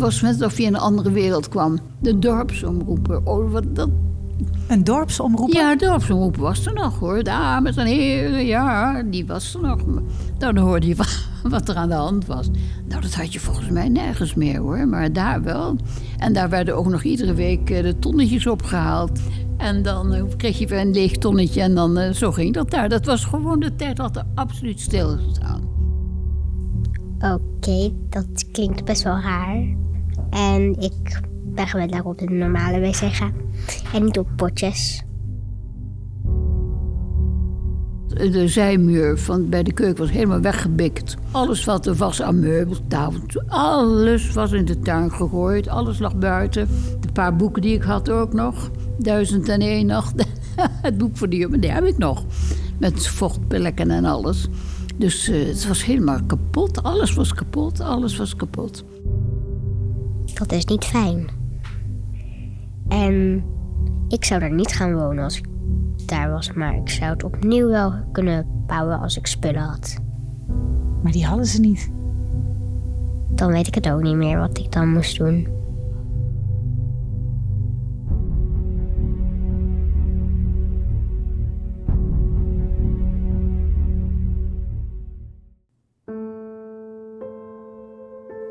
was net alsof je in een andere wereld kwam. De dorpsomroeper. Oh, wat, dat, Een dorpsomroeper? ja, dorpsomroeper was er nog hoor. Dames en heren, ja, die was er nog. Nou, dan hoorde je wat, wat er aan de hand was. Nou, dat had je volgens mij nergens meer hoor, maar daar wel. En daar werden ook nog iedere week eh, de tonnetjes opgehaald. En dan eh, kreeg je weer een leeg tonnetje en dan eh, zo ging dat daar. Dat was gewoon de tijd dat er absoluut stilgestaan. Oké, dat klinkt best wel raar. En ik ben gewend dat op de normale wc ga. En niet op potjes. De zijmuur van bij de keuken was helemaal weggebikt. Alles wat er was aan meubels, tafels, alles was in de tuin gegooid. Alles lag buiten. De paar boeken die ik had ook nog. Duizend en één nacht. Het boek voor die jongen, die heb ik nog. Met vochtplekken en alles. Dus eh, het was helemaal kapot. Alles was kapot. Alles was kapot. Dat is niet fijn. En ik zou daar niet gaan wonen als ik daar was. Maar ik zou het opnieuw wel kunnen bouwen als ik spullen had. Maar die hadden ze niet. Dan weet ik het ook niet meer wat ik dan moest doen.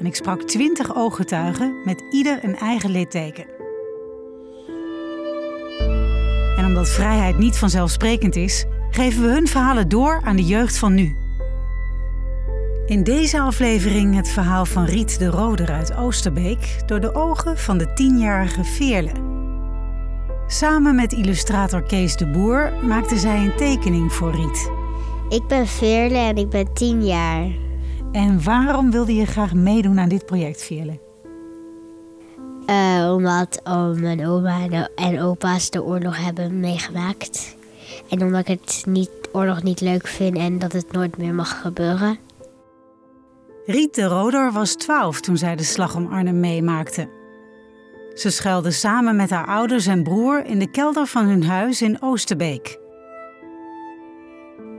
en ik sprak 20 ooggetuigen met ieder een eigen litteken. En omdat vrijheid niet vanzelfsprekend is, geven we hun verhalen door aan de jeugd van nu. In deze aflevering het verhaal van Riet de Roder uit Oosterbeek door de ogen van de tienjarige Veerle. Samen met illustrator Kees de Boer maakte zij een tekening voor Riet. Ik ben Veerle en ik ben tien jaar. En waarom wilde je graag meedoen aan dit project, Veerle? Eh, omdat oh, mijn oma en, en opa's de oorlog hebben meegemaakt. En omdat ik het niet, oorlog niet leuk vind en dat het nooit meer mag gebeuren. Riet de Roder was 12 toen zij de slag om Arnhem meemaakte. Ze schuilde samen met haar ouders en broer in de kelder van hun huis in Oosterbeek.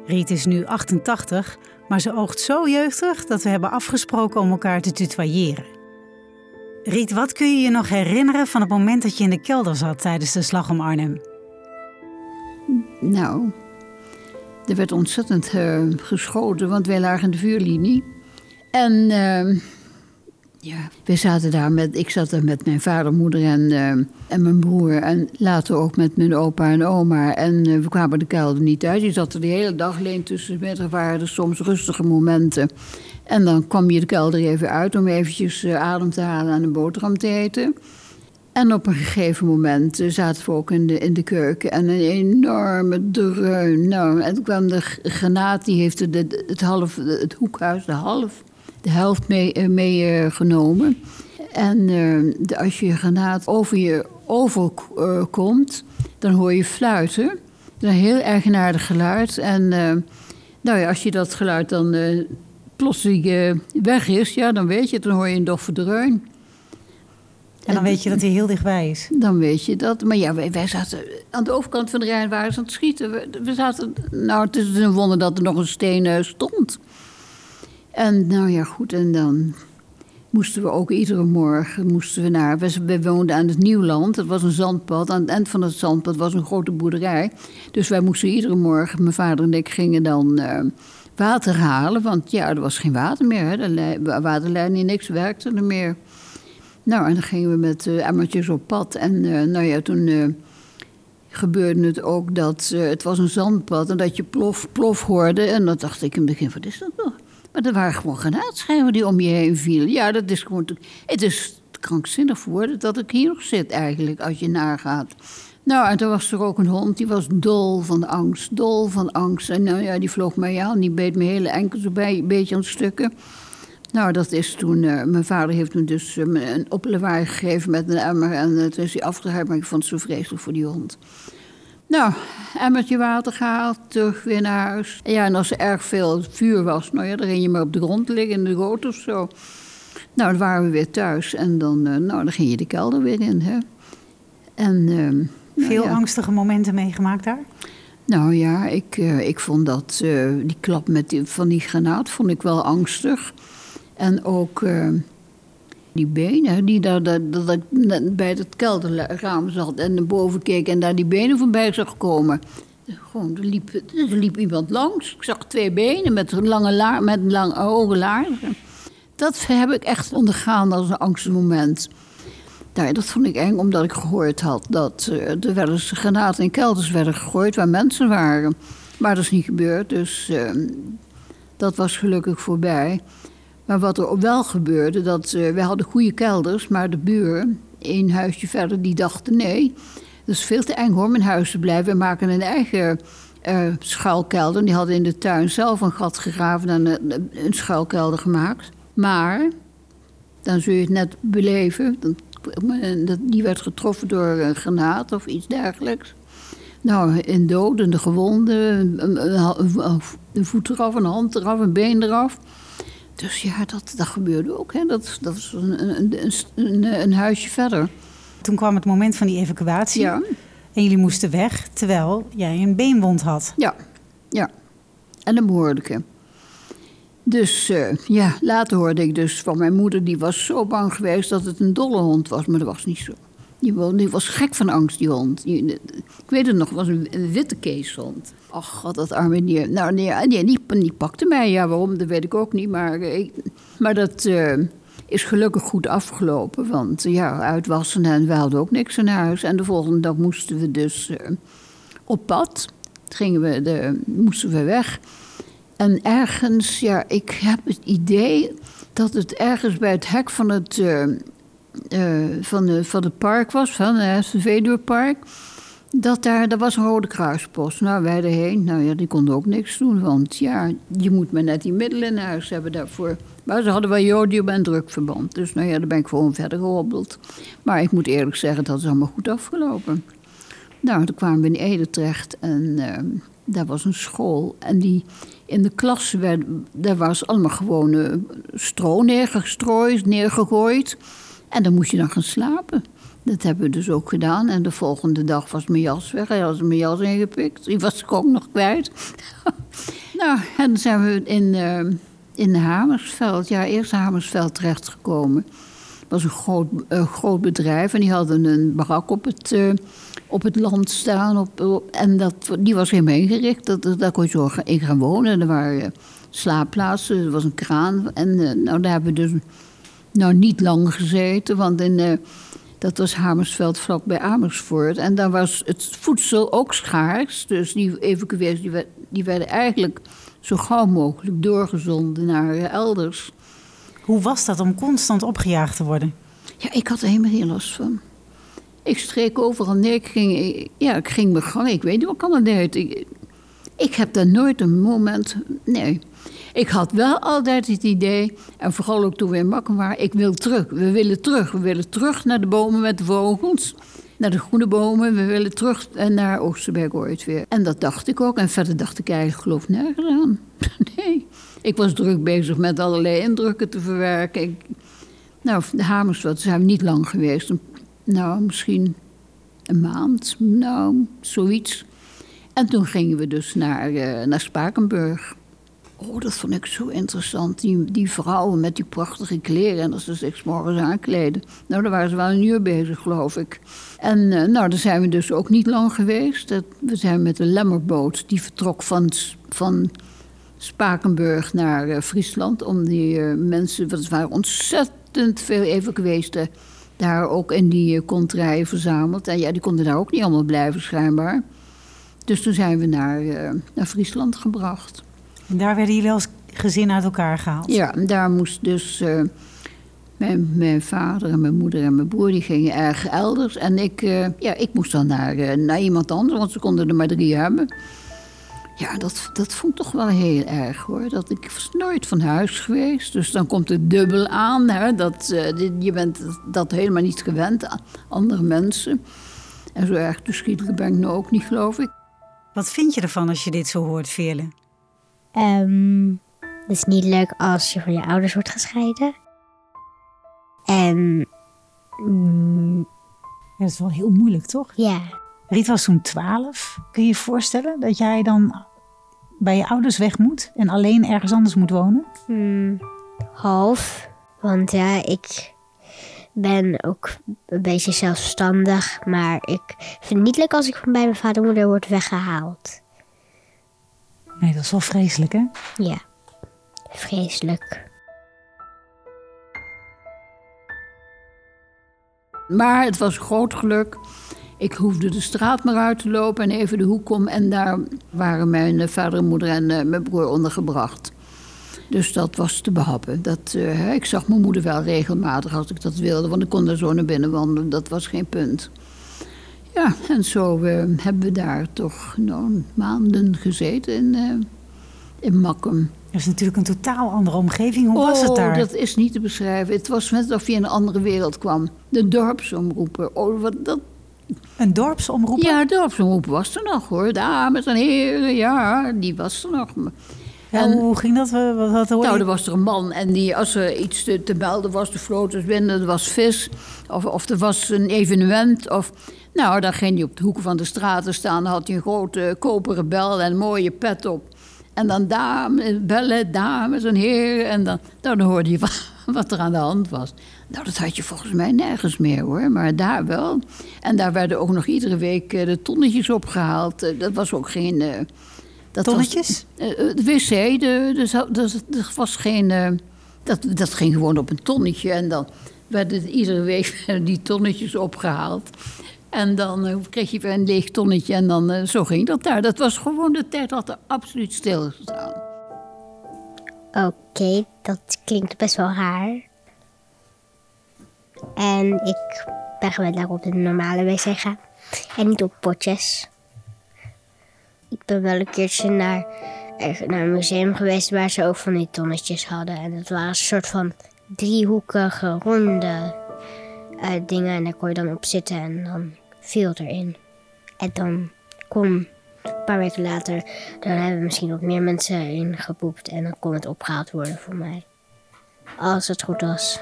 Riet is nu 88, maar ze oogt zo jeugdig dat we hebben afgesproken om elkaar te tutoyeren. Riet, wat kun je je nog herinneren van het moment dat je in de kelder zat tijdens de slag om Arnhem? Nou, er werd ontzettend eh, geschoten, want wij lagen in de vuurlinie. En eh, ja, we zaten daar met, ik zat daar met mijn vader, moeder en, eh, en mijn broer. En later ook met mijn opa en oma. En eh, we kwamen de kelder niet uit. Je zat er de hele dag alleen tussen. Er waren er soms rustige momenten. En dan kwam je de kelder even uit om eventjes eh, adem te halen en een boterham te eten. En op een gegeven moment zaten we ook in de, in de keuken en een enorme dreun. Nou, en toen kwam de granaat, die heeft het, het, half, het hoekhuis, de half, de helft meegenomen. Mee, eh, genomen. en eh, de, als je granaat over je overkomt, dan hoor je fluiten. Een heel eigenaardig geluid. En eh, nou ja, als je dat geluid dan eh plotseling eh, weg is, ja, dan weet je het, dan hoor je een doffe dreun. En dan weet je dat hij heel dichtbij is. Dan weet je dat. Maar ja, wij, wij zaten aan de overkant van de Rijn waren ze aan het schieten. We, we zaten, nou, het is een wonder dat er nog een steen eh, stond. En nou ja, goed, en dan moesten we ook iedere morgen moesten we naar... We, woonden aan het Nieuwland, dat was een zandpad. Aan het eind van het zandpad was een grote boerderij. Dus wij moesten iedere morgen, mijn vader en ik gingen dan eh, water halen. Want ja, er was geen water meer, hè. de lei- waterleiding, niks werkte er meer. Nou, en dan gingen we met eh, emmertjes op pad. En eh, nou ja, toen gebeurde het ook dat het was een zandpad en dat je plof, plof hoorde. En dan dacht ik in het begin, wat is dat nog? Maar er waren gewoon granaatschijven die om je heen vielen. Ja, dat is gewoon... Het is krankzinnig voor woorden dat ik hier nog zit eigenlijk, als je nagaat. Nou, en toen was er ook een hond, die was dol van angst, dol van angst. En nou ja, die vloog mij aan, die beet mijn hele enkel zo bij, een beetje aan stukken. Nou, dat is toen... eh, mijn vader heeft dus eh, me een oplawaai gegeven met een emmer... en uh, toen is hij afgehaald, maar ik vond het zo vreselijk voor die hond. Nou, emmertje water gehaald, terug weer naar huis. Ja, en als er erg veel vuur was, nou ja, dan ging je maar op de grond liggen in de goot of zo. Nou, dan waren we weer thuis en dan, uh, nou, dan ging je de kelder weer in, hè. En... Veel nou, ja. angstige momenten meegemaakt daar? Nou ja, ik, uh, ik vond dat die klap met die, van die granaat vond ik wel angstig. En ook die benen, die daar, dat, dat bij het kelderraam zat en naar boven keek en daar die benen voorbij zag komen. Gewoon, er liep, iemand langs. Ik zag twee benen met lange, laar, met lange hoge laarzen. Dat heb ik echt ondergaan als een angstig moment. Nou, dat vond ik eng, omdat ik gehoord had dat uh, er wel eens granaten in kelders werden gegooid waar mensen waren. Maar dat is niet gebeurd, dus uh, dat was gelukkig voorbij. Maar wat er wel gebeurde, dat uh, we hadden goede kelders, maar de buren, één huisje verder, die dachten nee, dat is veel te eng hoor, mijn huis te blijven. We maken een eigen uh, schuilkelder. Die hadden in de tuin zelf een gat gegraven en een, een schuilkelder gemaakt. Maar, dan zul je het net beleven, die werd getroffen door een granaat of iets dergelijks. Nou, in dodende gewonden, een, een, een voet eraf, een hand eraf, een been eraf. Dus ja, dat, dat gebeurde ook. Hè. Dat, dat was een, een, een, een, huisje verder. Toen kwam het moment van die evacuatie. Ja. En jullie moesten weg, terwijl jij een beenwond had. Ja, ja. En een behoorlijke. Dus uh, ja, later hoorde ik dus van mijn moeder... die was zo bang geweest dat het een dolle hond was. Maar dat was niet zo. Die, die was gek van angst, die hond. Ik weet het nog, was een, witte keeshond. Ach, god, dat arme dier. Nou, nee, die, pakte mij. Ja, waarom, dat weet ik ook niet. Maar, maar dat uh, is gelukkig goed afgelopen. Want ja, uitwassen en we hadden ook niks in huis. En de volgende dag moesten we dus uh, op pad. Gingen we de, moesten we weg. En ergens, ja, ik heb het idee dat het ergens bij het hek van het, uh, van, de, van het park was, van het Veduurpark. Dat daar, daar was een rode kruispost. Nou, wij erheen. Nou ja, die konden ook niks doen. Want ja, je moet maar net die middelen in huis hebben daarvoor. Maar ze hadden wel jodium en drukverband. Dus nou ja, daar ben ik gewoon verder gehobbeld. Maar ik moet eerlijk zeggen, dat is allemaal goed afgelopen. Nou, toen kwamen we in Ede terecht en uh, daar was een school. En die, in de klas, werd, daar was allemaal gewoon uh, stro neergestrooid, neergegooid. En dan moest je dan gaan slapen. Dat hebben we dus ook gedaan. En de volgende dag was mijn jas weg. Hij had mijn jas ingepikt. Die was ik ook nog kwijt. nou, en dan zijn we in, uh, in Hamersveld, ja, eerst Hamersveld terechtgekomen. Het was een groot, uh, groot bedrijf en die hadden een barak op het, uh, op het land staan. Op, op, en dat, die was helemaal ingericht. Dat, daar kon je zo in gaan wonen. Er waren slaapplaatsen, er was een kraan. En nou, daar hebben we dus nou, niet lang gezeten, want in... Dat was Hamersveld vlak bij Amersfoort. En daar was het voedsel ook schaars. Dus die evacuees die, die werden eigenlijk zo gauw mogelijk doorgezonden naar elders. Hoe was dat om constant opgejaagd te worden? Ja, ik had er helemaal geen last van. Ik streek overal neer. Ik ging, ja, ik ging mijn gang. Ik weet niet wat kan het uit. Ik, ik heb daar nooit een moment... Nee. Ik had wel altijd het idee, en vooral ook toen we in Makken waren, ik wil terug. We willen terug. We willen terug naar de bomen met de vogels. Naar de groene bomen. We willen terug naar Oosterberg ooit weer. En dat dacht ik ook. En verder dacht ik eigenlijk, geloof nergens aan. Nee. Ik was druk bezig met allerlei indrukken te verwerken. Nou, de Hamersveld zijn we niet lang geweest. Nou, misschien een maand. Nou, zoiets. En toen gingen we dus naar, uh, naar Spakenburg. Oh, dat vond ik zo interessant. Die, die vrouwen met die prachtige kleren. En als ze zich morgens aankleden. Nou, daar waren ze wel een uur bezig, geloof ik. En uh, nou, daar zijn we dus ook niet lang geweest. We zijn met de Lemmerboot. Die vertrok van, van Spakenburg naar uh, Friesland. Om die uh, mensen... Want het waren ontzettend veel evacuees daar ook in die kontrijen verzameld. En ja, die konden daar ook niet allemaal blijven, schijnbaar. Dus toen zijn we naar, naar Friesland gebracht. Daar werden jullie als gezin uit elkaar gehaald? Ja, daar moest dus... Uh, mijn, mijn, vader en mijn moeder en mijn broer die gingen erg elders. En ik, uh, ja, ik moest dan naar, uh, naar iemand anders, want ze konden er maar drie hebben. Ja, dat, dat vond ik toch wel heel erg hoor. Dat ik was nooit van huis geweest. Dus dan komt het dubbel aan. Hè, dat, uh, je bent dat helemaal niet gewend aan andere mensen. En zo erg toeschietelijk ben ik nu ook niet, geloof ik. Wat vind je ervan als je dit zo hoort, Veerle? Um, het is niet leuk als je van je ouders wordt gescheiden. En... Mm, ja, dat is wel heel moeilijk, toch? Ja. Riet was toen 12. Kun je je voorstellen dat jij dan bij je ouders weg moet en alleen ergens anders moet wonen? Hmm, half. Want ja, ik ben ook een beetje zelfstandig. Maar ik vind het niet leuk als ik van bij mijn vader en moeder word weggehaald. Nee, dat is wel vreselijk, hè? Ja, vreselijk. Maar het was groot geluk ik hoefde de straat maar uit te lopen en even de hoek om. En daar waren mijn vader en moeder en uh, mijn broer ondergebracht. Dus dat was te behappen. Dat, uh, ik zag mijn moeder wel regelmatig als ik dat wilde, want ik kon er zo naar binnen wandelen. Dat was geen punt. Ja, en zo uh, hebben we daar toch nou, maanden gezeten in, in Makkum. Dat is natuurlijk een totaal andere omgeving. Hoe was het oh, daar? dat is niet te beschrijven. Het was net alsof je in een andere wereld kwam. De dorpsomroepen. Oh, wat, dat, een dorpsomroep? Ja, dorpsomroep was er nog hoor. Dames en heren, ja, die was er nog. En, hoe ging dat? Wat, wat nou, er was er een man en die, als er iets te, te melden was, de vloot binnen, er was vis, of, of er was een evenement, of... Nou, dan ging hij op de hoeken van de straten staan, dan had hij een grote koperen bel en een mooie pet op. En dan dames, bellen, dames en heren, en dan, dan hoorde je wat er aan de hand was. Nou, dat had je volgens mij nergens meer hoor, maar daar wel. En daar werden ook nog iedere week eh, de tonnetjes opgehaald. Eh, dat was ook geen. Dat tonnetjes? Was, uh, de wc, de, dus, dus, er was geen. dat, dat ging gewoon op een tonnetje en dan werden iedere week die tonnetjes opgehaald. En dan kreeg je weer een leeg tonnetje en dan zo ging dat daar. Dat was gewoon de tijd dat er absoluut stilgestaan. Oké, dat klinkt best wel raar. En ik ben gewend dat ik op de normale wc ga. En niet op potjes. Ik ben wel een keertje naar, naar een museum geweest waar ze ook van die tonnetjes hadden. En dat waren een soort van driehoekige, ronde uh, dingen. En daar kon je dan op zitten en dan viel erin. En dan kon een paar weken later, dan hebben misschien wat meer mensen in gepoept. En dan kon het opgehaald worden voor mij. Als het goed was.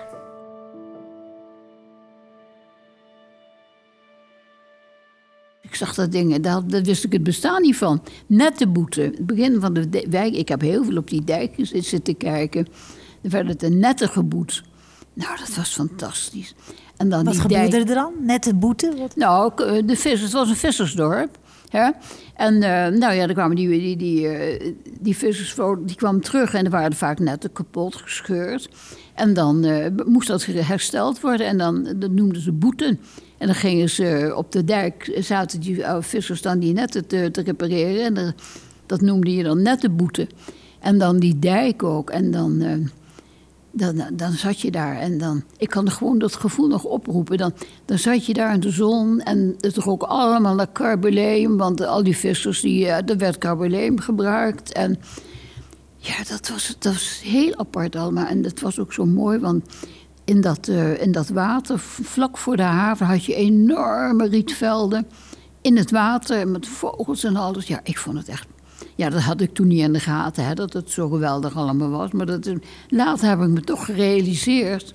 Zag dat ding, daar, wist ik het bestaan niet van. Nette boete. Het begin van de wijk, ik heb heel veel op die dijkjes zitten kijken. Er werd het een nette geboet. Nou, dat was fantastisch. En dan Wat die gebeurde dijk... er dan? Nette boete? Wat? Nou, eh, de vissers, het was een vissersdorp. Hè? En uh, nou ja, dan kwamen die, die, die, uh, die vissers die kwamen terug en er waren vaak netten kapot gescheurd. En dan uh, moest dat hersteld worden en dan dat noemden ze boeten. En dan gingen ze op de dijk, zaten die vissers dan die netten te, te repareren. En dat, noemde je dan nettenboete. En dan die dijk ook. En dan, dan, dan zat je daar. En dan, ik kan gewoon dat gevoel nog oproepen. Dan, dan zat je daar in de zon. En het rook allemaal naar carboleum. Want al die vissers, die, er werd carboleum gebruikt. En ja, dat was, dat was heel apart allemaal. En dat was ook zo mooi, want in dat, uh, in dat water, vlak voor de haven, had je enorme rietvelden. In het water met vogels en alles. Ja, ik vond het echt. Ja, dat had ik toen niet in de gaten, hè, dat het zo geweldig allemaal was. Maar dat, later heb ik me toch gerealiseerd.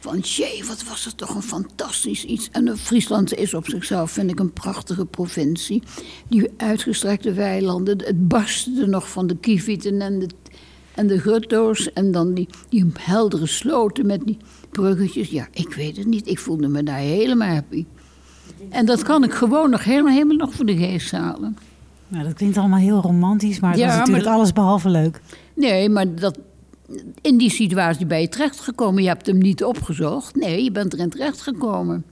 Van jee, wat was het toch een fantastisch iets. En Friesland is op zichzelf, vind ik, een prachtige provincie. Die uitgestrekte weilanden, het barstte nog van de kievieten en de, en de gutto's. En dan die, die heldere sloten met die bruggetjes. Ja, ik weet het niet. Ik voelde me daar helemaal happy. En dat kan ik gewoon nog helemaal, helemaal nog voor de geest halen. Nou, dat klinkt allemaal heel romantisch, maar het ja, is natuurlijk alles behalve leuk. Nee, maar dat, in die situatie ben je terechtgekomen. Je hebt hem niet opgezocht. Nee, je bent erin terechtgekomen.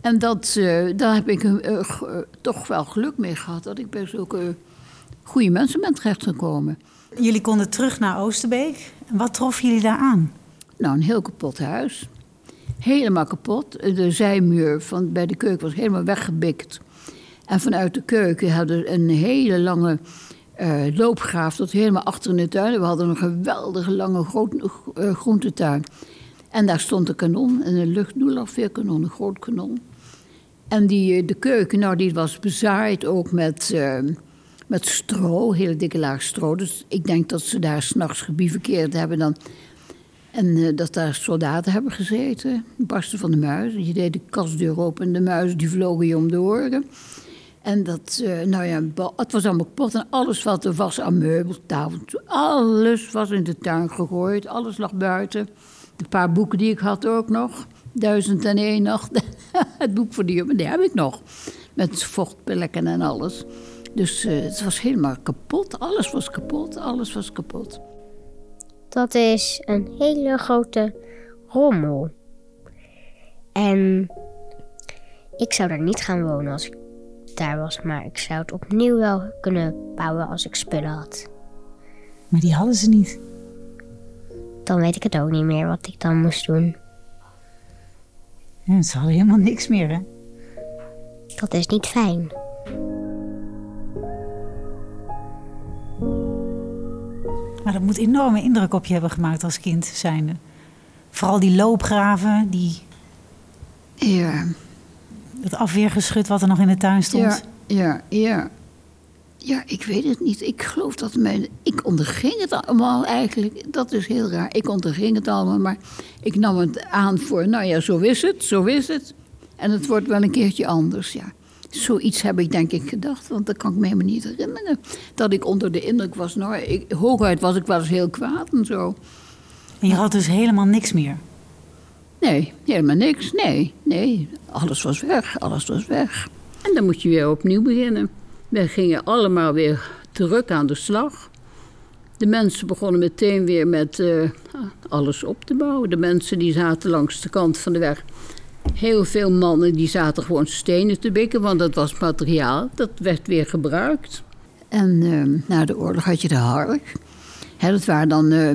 En dat, uh, daar heb ik uh, uh, toch wel geluk mee gehad. Dat ik bij zulke goede mensen ben terechtgekomen. Jullie konden terug naar Oosterbeek. Wat trof jullie daar aan? Nou, een heel kapot huis. Helemaal kapot. De zijmuur van, bij de keuken was helemaal weggebikt. En vanuit de keuken hadden een hele lange eh, loopgraaf tot helemaal achter in de tuin. We hadden een geweldige lange groot, eh, groentetuin. En daar stond een kanon, een luchtdoelafweerkanon, een groot kanon. En die, eh, de keuken, nou, die was bezaaid ook met, eh, met stro, hele dikke laag stro. Dus ik denk dat ze daar s'nachts gebivakkeerd hebben dan. En dat daar soldaten hebben gezeten, barsten van de muizen. Je deed de kastdeur open en de muizen die vlogen je om de oren. En dat, eh, nou ja, het was allemaal kapot. En alles wat er was aan meubels, alles was in de tuin gegooid. Alles lag buiten. De paar boeken die ik had ook nog. Duizend en één nacht. het boek voor die jongen, die heb ik nog. Met vochtplekken en alles. Dus eh, het was helemaal kapot. Alles was kapot. Alles was kapot. Dat is een hele grote rommel. En ik zou daar niet gaan wonen als ik daar was, maar ik zou het opnieuw wel kunnen bouwen als ik spullen had. Maar die hadden ze niet. Dan weet ik het ook niet meer wat ik dan moest doen. Ja, ze hadden helemaal niks meer, hè? Dat is niet fijn. Maar dat moet enorme indruk op je hebben gemaakt als kind zijnde. Vooral die loopgraven, die, Ja, dat afweergeschut wat er nog in de tuin stond. ja, ja, ja. Ja, ik weet het niet. Ik geloof dat mijn... Ik onderging het allemaal eigenlijk. Dat is heel raar. Ik onderging het allemaal, maar ik nam het aan voor... Nou ja, zo is het, zo is het. En het wordt wel een keertje anders, ja. Zoiets heb ik denk ik gedacht, want dat kan ik me helemaal niet herinneren. Dat ik onder de indruk was. Nou, ik, hooguit was ik wel eens heel kwaad en zo. En je had dus helemaal niks meer. Nee, helemaal niks. Nee, nee. Alles was weg. Alles was weg. En dan moet je weer opnieuw beginnen. We gingen allemaal weer terug aan de slag. De mensen begonnen meteen weer met eh, alles op te bouwen. De mensen die zaten langs de kant van de weg. Heel veel mannen die zaten gewoon stenen te bikken, want dat was materiaal. Dat werd weer gebruikt. En eh, na de oorlog had je de hark. Hè, dat waren dan eh,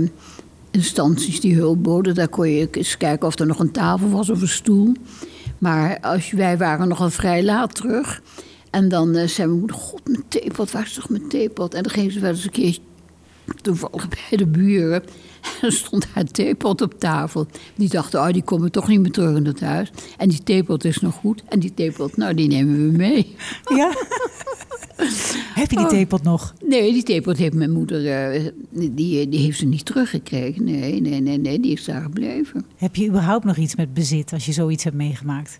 instanties die hulp boden. Daar kon je eens kijken of er nog een tafel was of een stoel. Maar als, wij waren nogal vrij laat terug. En dan eh, zei mijn moeder, god, mijn theepot, waar is toch mijn theepot? En dan ging ze wel eens een keer toevallig bij de buren. En er stond haar theepot op tafel. Die dachten, oh, die komen toch niet meer terug in het huis. En die theepot is nog goed. En die theepot, nou, die nemen we mee. Ja? Heb je die Oh. theepot nog? Nee, die theepot heeft mijn moeder, eh, die, die heeft ze niet teruggekregen. Nee, nee, nee, nee, die is daar gebleven. Heb je überhaupt nog iets met bezit als je zoiets hebt meegemaakt?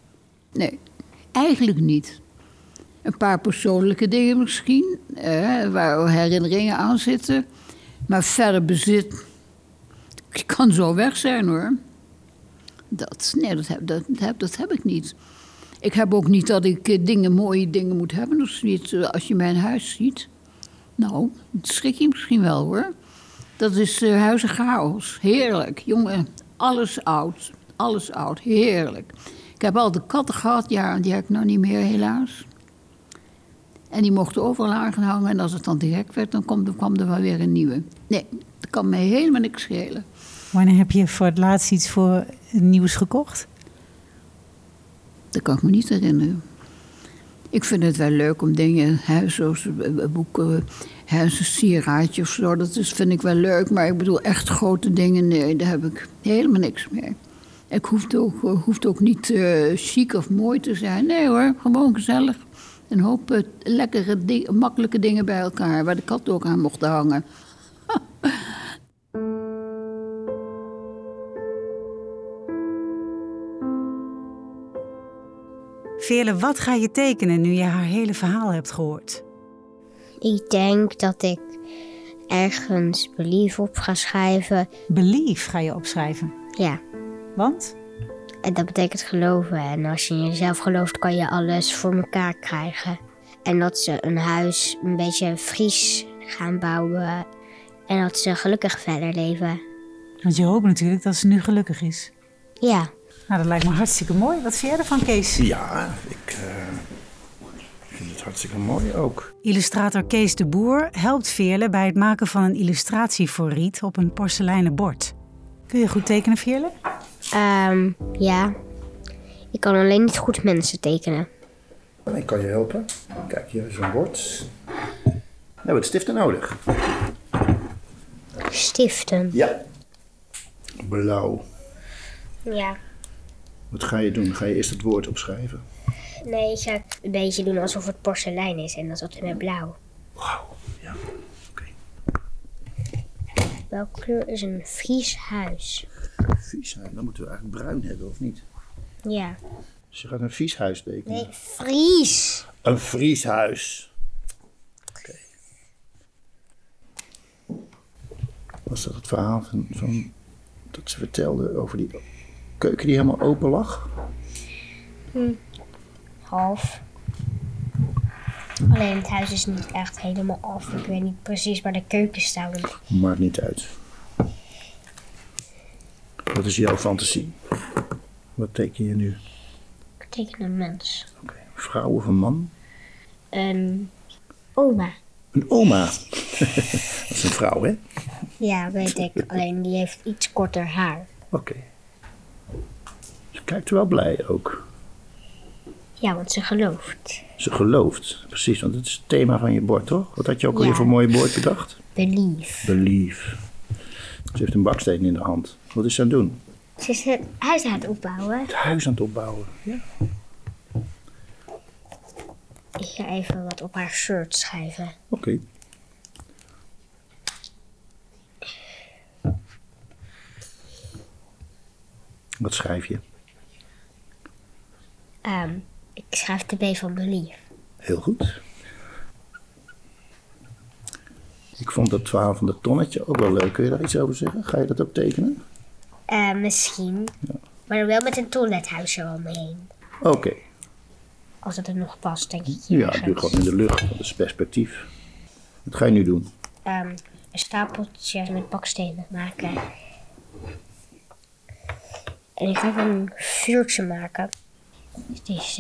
Nee, eigenlijk niet. Een paar persoonlijke dingen misschien, eh, waar herinneringen aan zitten. Maar verder bezit kan zo weg zijn hoor. Dat, nee, dat heb, dat, heb, dat heb ik niet. Ik heb ook niet dat ik eh, dingen, mooie dingen moet hebben of zoiets. Eh, Als je mijn huis ziet, nou, dat schrik je misschien wel hoor. Dat is eh huizen. Heerlijk, jongen. Alles oud. Alles oud. Heerlijk. Ik heb al de katten gehad, ja, die heb ik nou niet meer helaas. En die mochten overal hangen. En als het dan gek werd, dan kwam, kwam er wel weer een nieuwe. Nee, dat kan mij helemaal niks schelen. Wanneer heb je voor het laatst iets voor nieuws gekocht? Dat kan ik me niet herinneren. Ik vind het wel leuk om dingen, hè, zoals eh, boeken, hè, zo'n sieraadje of zo. Dat is, vind ik wel leuk. Maar ik bedoel, echt grote dingen, nee, daar heb ik helemaal niks mee. Ik hoef ook, eh, hoeft ook niet eh, chic of mooi te zijn. Nee hoor, gewoon gezellig. Een hoop eh, lekkere, makkelijke dingen bij elkaar, waar de kat ook aan mocht hangen. Veerle, wat ga je tekenen nu je haar hele verhaal hebt gehoord? Ik denk dat ik ergens belief op ga schrijven. Belief ga je opschrijven. Ja, Want? en dat betekent geloven. En als je in jezelf gelooft, kan je alles voor elkaar krijgen. En dat ze een huis een beetje Fries gaan bouwen. En dat ze gelukkig verder leven. Want je hoopt natuurlijk dat ze nu gelukkig is. Ja, Nou, dat lijkt me hartstikke mooi. Wat vind jij ervan, Kees? Ja, ik eh, vind het hartstikke mooi ook. Illustrator Kees de Boer helpt Veerle bij het maken van een illustratie voor Riet op een porseleinen bord. Kun je goed tekenen, Veerle? Ehm, ja. Ik kan alleen niet goed mensen tekenen. Ik kan je helpen. Kijk, hier is een bord. hebben we het stiften nodig. Stiften. Ja. Blauw. Ja. Wat ga je doen? Ga je eerst het woord opschrijven? Nee, ik ga een beetje doen alsof het porselein is en dat is met blauw. Wauw. Ja. Oké. Welke kleur is een Fries huis? Vies huis. Dan moeten we eigenlijk bruin hebben, of niet? Ja. Dus je gaat een vies huis tekenen. Nee, Fries. Een Fries huis. Oké. Was dat het verhaal van, van dat ze vertelde over die keuken die helemaal open lag? Half. Alleen het huis is niet echt helemaal af. Ik weet niet precies waar de keuken staan. Maakt niet uit. Wat is jouw fantasie? Wat teken je nu? Ik teken een mens. Oké. Vrouw of een man? Een oma. Een oma. dat is een vrouw, hè? Ja, weet ik. Alleen die heeft iets korter haar. Oké. Kijkt wel blij ook. Ja, want ze gelooft. Ze gelooft. Precies, want het is het thema van je bord, toch? Wat had je ook Ja. alweer voor een mooi bord bedacht? Belief. Belief. Ze heeft een baksteen in de hand. Wat is ze aan het doen? Ze is het huis aan het opbouwen. Het huis aan het opbouwen. Ja. Ik ga even wat op haar shirt schrijven. Oké. Wat schrijf je? Ehm, ik schrijf de B van belief. Heel goed. Ik vond het verhaal van het tonnetje ook wel leuk. Kun je daar iets over zeggen? Ga je dat ook tekenen? Eh, misschien. Maar wel met een toilethuis eromheen. Oké. Als het er nog past, denk ik. Ja, doe ergens. gewoon in de lucht. Dat is perspectief. Wat ga je nu doen? Ehm, een stapeltje met bakstenen maken. En ik ga een vuurtje maken.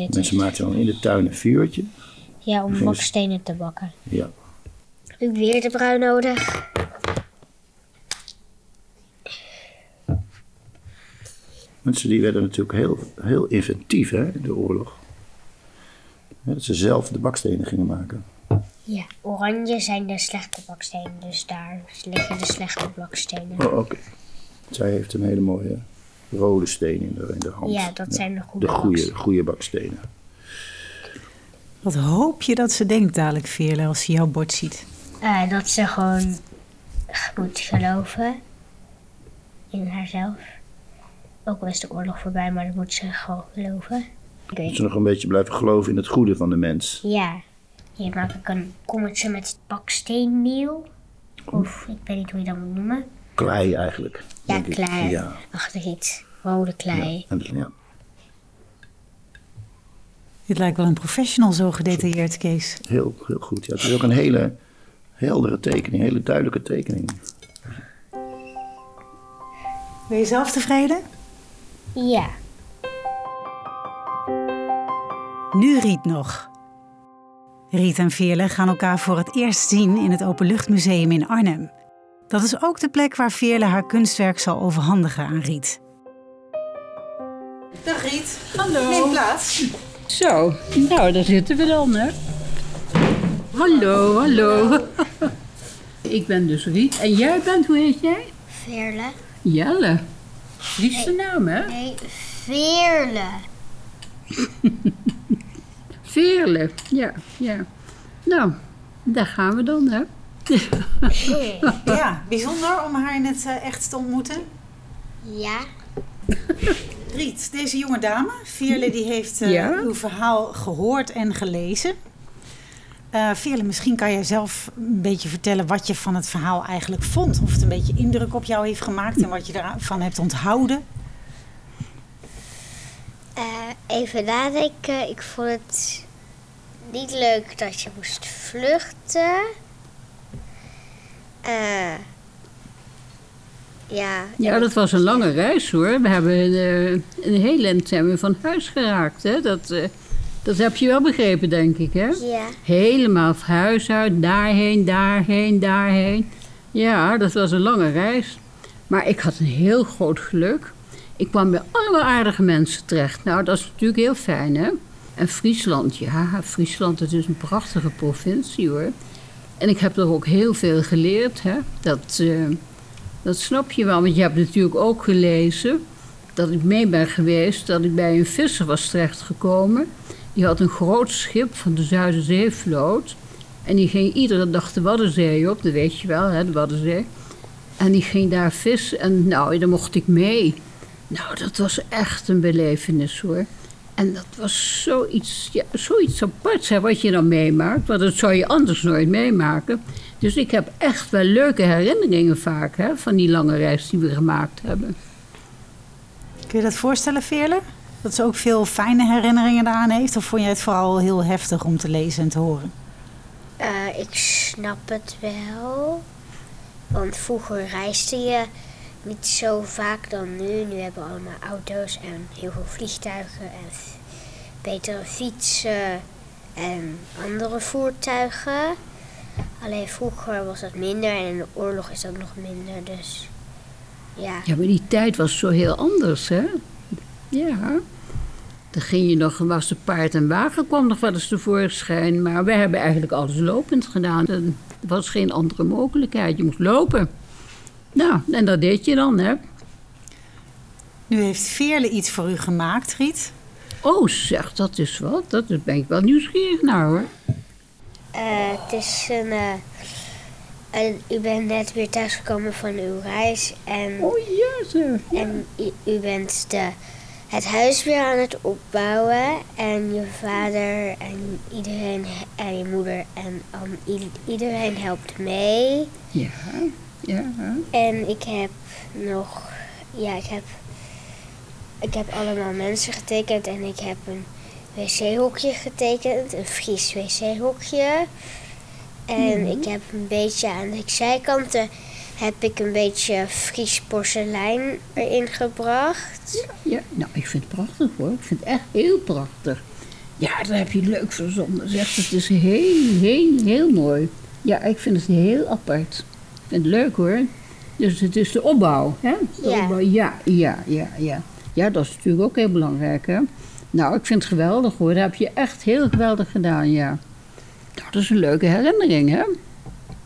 Mensen maken dan in de tuin een vuurtje. Ja, om bakstenen te bakken. Ja. Heb ik weer de bruin nodig? Mensen die werden natuurlijk heel, heel inventief hè, in de oorlog. Ja, dat ze zelf de bakstenen gingen maken. Ja. Oranje zijn de slechte bakstenen, dus daar liggen de slechte bakstenen. Oh, oké. Zij heeft een hele mooie rode steen in de, in de hand. Ja, dat zijn de goede De goede, bakstenen. goede bakstenen. Wat hoop je dat ze denkt dadelijk, Veerle, als ze jouw bord ziet? Eh, dat ze gewoon moet geloven in haarzelf. Ook al is de oorlog voorbij, maar dan moet ze gewoon geloven. Ik Dat ze nog een beetje blijven geloven in het goede van de mens. Ja, hier maak ik een kommetje met baksteenmeel. Of ik weet niet hoe je dat moet noemen. Klei eigenlijk. Ja, denk ik. klei. Ja. Achter iets. Rode klei. En, ja. Dit lijkt wel een professional zo gedetailleerd, Kees. Heel, heel goed. Ja, het is ook een hele heldere tekening, een hele duidelijke tekening. Ben je zelf tevreden? Ja. Nu Riet nog. Riet en Veerle gaan elkaar voor het eerst zien in het Openluchtmuseum in Arnhem. Dat is ook de plek waar Veerle haar kunstwerk zal overhandigen aan Riet. Dag Riet. Hallo. Neem plaats. Zo, nou, daar zitten we dan, hè. Hallo, hallo. Ik ben dus Riet. En jij bent, hoe heet jij? Veerle. Jelle. Friese naam, hè? Nee, Veerle. Veerle. Ja, ja. Nou, daar gaan we dan, hè. Ja, bijzonder om haar in het eh, echt te ontmoeten. Ja. Riet, deze jonge dame, Veerle, die heeft eh, Ja? uw verhaal gehoord en gelezen. Eh Veerle, misschien kan jij zelf een beetje vertellen wat je van het verhaal eigenlijk vond. Of het een beetje indruk op jou heeft gemaakt en wat je ervan hebt onthouden. Eh, even nadenken. Ik vond het niet leuk dat je moest vluchten. Eh, ja. Ja, dat was een lange reis, hoor. We hebben eh, een heel eind zijn we van huis geraakt, hè. Dat, eh, dat heb je wel begrepen, denk ik, hè? Ja. Helemaal van huis uit, daarheen, daarheen, daarheen. Ja, dat was een lange reis. Maar ik had een heel groot geluk. Ik kwam bij allemaal aardige mensen terecht. Nou, dat is natuurlijk heel fijn, hè? En Friesland, ja, Friesland, het is een prachtige provincie, hoor. En ik heb er ook heel veel geleerd. Hè? Dat, eh, dat snap je wel, want je hebt natuurlijk ook gelezen dat ik mee ben geweest, dat ik bij een visser was terechtgekomen. Die had een groot schip van de Zuiderzeevloot. En die ging iedere dag de Waddenzee op, dat weet je wel, hè, de Waddenzee. En die ging daar vissen en nou, daar mocht ik mee. Nou, dat was echt een belevenis hoor. En dat was zoiets, ja, zoiets aparts hè, wat je dan meemaakt. Want dat zou je anders nooit meemaken. Dus ik heb echt wel leuke herinneringen vaak hè, van die lange reis die we gemaakt hebben. Kun je dat voorstellen, Veerle? Dat ze ook veel fijne herinneringen daaraan heeft? Of vond je het vooral heel heftig om te lezen en te horen? Eh, ik snap het wel. Want vroeger reisde je niet zo vaak dan nu. Nu hebben we allemaal auto's en heel veel vliegtuigen en betere fietsen en andere voertuigen. Alleen vroeger was dat minder en in de oorlog is dat nog minder. Dus ja. Ja, maar die tijd was zo heel anders, hè? Ja. Dan ging je nog, was de paard en wagen kwam nog wel eens tevoorschijn. Maar we hebben eigenlijk alles lopend gedaan. Er was geen andere mogelijkheid. Je moest lopen. Nou, en dat deed je dan, hè? Nu heeft Veerle iets voor u gemaakt, Riet. Oh, zeg, dat is wat. Dat ben ik wel nieuwsgierig naar, hoor. Eh, het is een, een- U bent net weer thuisgekomen van uw reis en, Oh, ja, zeg. en u, u bent de, het huis weer aan het opbouwen. En je vader en iedereen en je moeder en um, iedereen helpt mee. Ja, ja. En ik heb nog, ja, ik heb, ik heb allemaal mensen getekend en ik heb een wc-hokje getekend, een Fries wc-hokje. En ik heb een beetje aan de zijkanten heb ik een beetje Fries porselein erin gebracht. Ja, nou, ik vind het prachtig, hoor. Ik vind het echt heel prachtig. Ja, daar heb je leuk verzonnen, zeg. Het is heel, heel, heel mooi. Ja, ik vind het heel apart. Ik vind het leuk, hoor. Dus het is de opbouw, hè? De Ja. opbouw, ja, ja, ja, ja. Ja, dat is natuurlijk ook heel belangrijk, hè? Nou, ik vind het geweldig, hoor. Dat heb je echt heel geweldig gedaan, ja. Dat is een leuke herinnering, hè?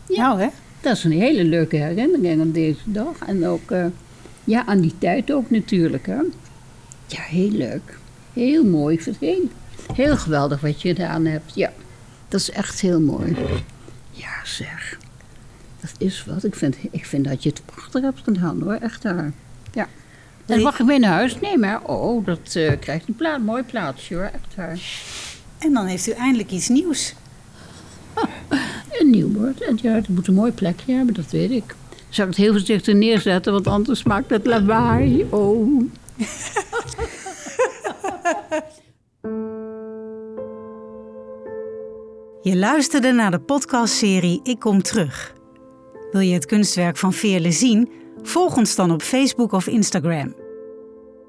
Nou, hè? Dat is een hele leuke herinnering aan deze dag. En ook eh, ja, aan die tijd ook natuurlijk. Hè? Ja, heel leuk. Heel mooi. Ik vind het heel, heel geweldig wat je gedaan hebt. Ja, dat is echt heel mooi. Ja, zeg. Dat is wat. Ik vind, ik vind dat je het prachtig hebt gedaan hoor. Echt waar. Ja. En Nee. mag ik mee naar huis nemen? hè? Oh, dat eh, krijgt een mooi plaatsje hoor. Echt waar. En dan heeft u eindelijk iets nieuws. Een nieuw bord. En ja, het moet een mooi plekje hebben, dat weet ik. Zou ik het heel voorzichtig neerzetten, want anders maakt het lawaai. Oh. Je luisterde naar de podcastserie Ik Kom Terug. Wil je het kunstwerk van Veerle zien? Volg ons dan op Facebook of Instagram.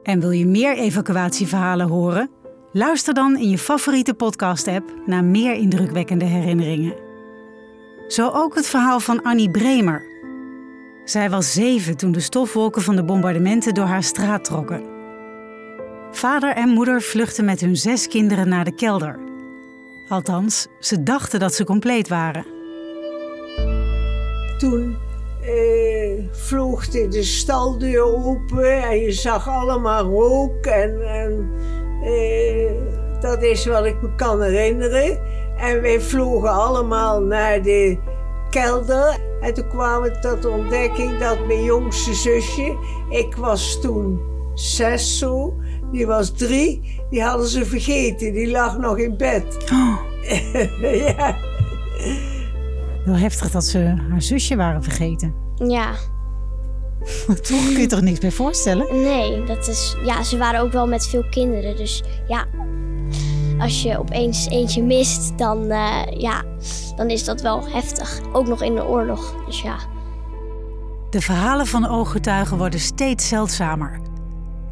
En wil je meer evacuatieverhalen horen? Luister dan in je favoriete podcast-app naar meer indrukwekkende herinneringen. Zo ook het verhaal van Annie Bremer. Zij was zeven toen de stofwolken van de bombardementen door haar straat trokken. Vader en moeder vluchtten met hun zes kinderen naar de kelder. Althans, ze dachten dat ze compleet waren. Toen eh, vloog de, de staldeur open en je zag allemaal rook. En, en eh, dat is wat ik me kan herinneren. En wij vlogen allemaal naar de kelder. En toen kwamen we tot de ontdekking dat mijn jongste zusje, ik was toen zes zo, die was drie, die hadden ze vergeten. Die lag nog in bed. ja. Wel heftig dat ze haar zusje waren vergeten. Ja, Toch kun je toch niks bij voorstellen? nee, dat is. Ja, ze waren ook wel met veel kinderen. Dus ja, als je opeens eentje mist, dan, eh, ja, dan is dat wel heftig. Ook nog in de oorlog. Dus ja. De verhalen van ooggetuigen worden steeds zeldzamer.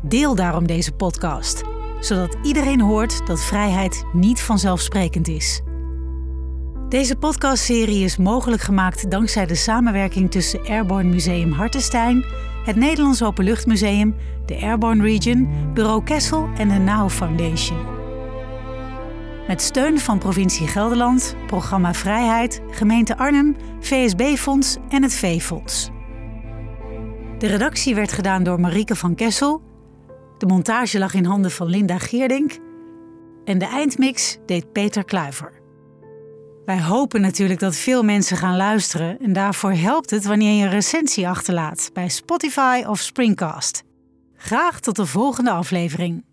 Deel daarom deze podcast, zodat iedereen hoort dat vrijheid niet vanzelfsprekend is. Deze podcastserie is mogelijk gemaakt dankzij de samenwerking tussen Airborne Museum Hartenstein, het Nederlands Openluchtmuseum, de Airborne Region, Bureau Kessel en de NOW Foundation. Met steun van provincie Gelderland, programma Vrijheid, gemeente Arnhem, VSB-fonds en het V-fonds. De redactie werd gedaan door Marieke van Kessel. De montage lag in handen van Linda Geerdink. En de eindmix deed Peter Kluiver. Wij hopen natuurlijk dat veel mensen gaan luisteren en daarvoor helpt het wanneer je een recensie achterlaat bij Spotify of Springcast. Graag tot de volgende aflevering.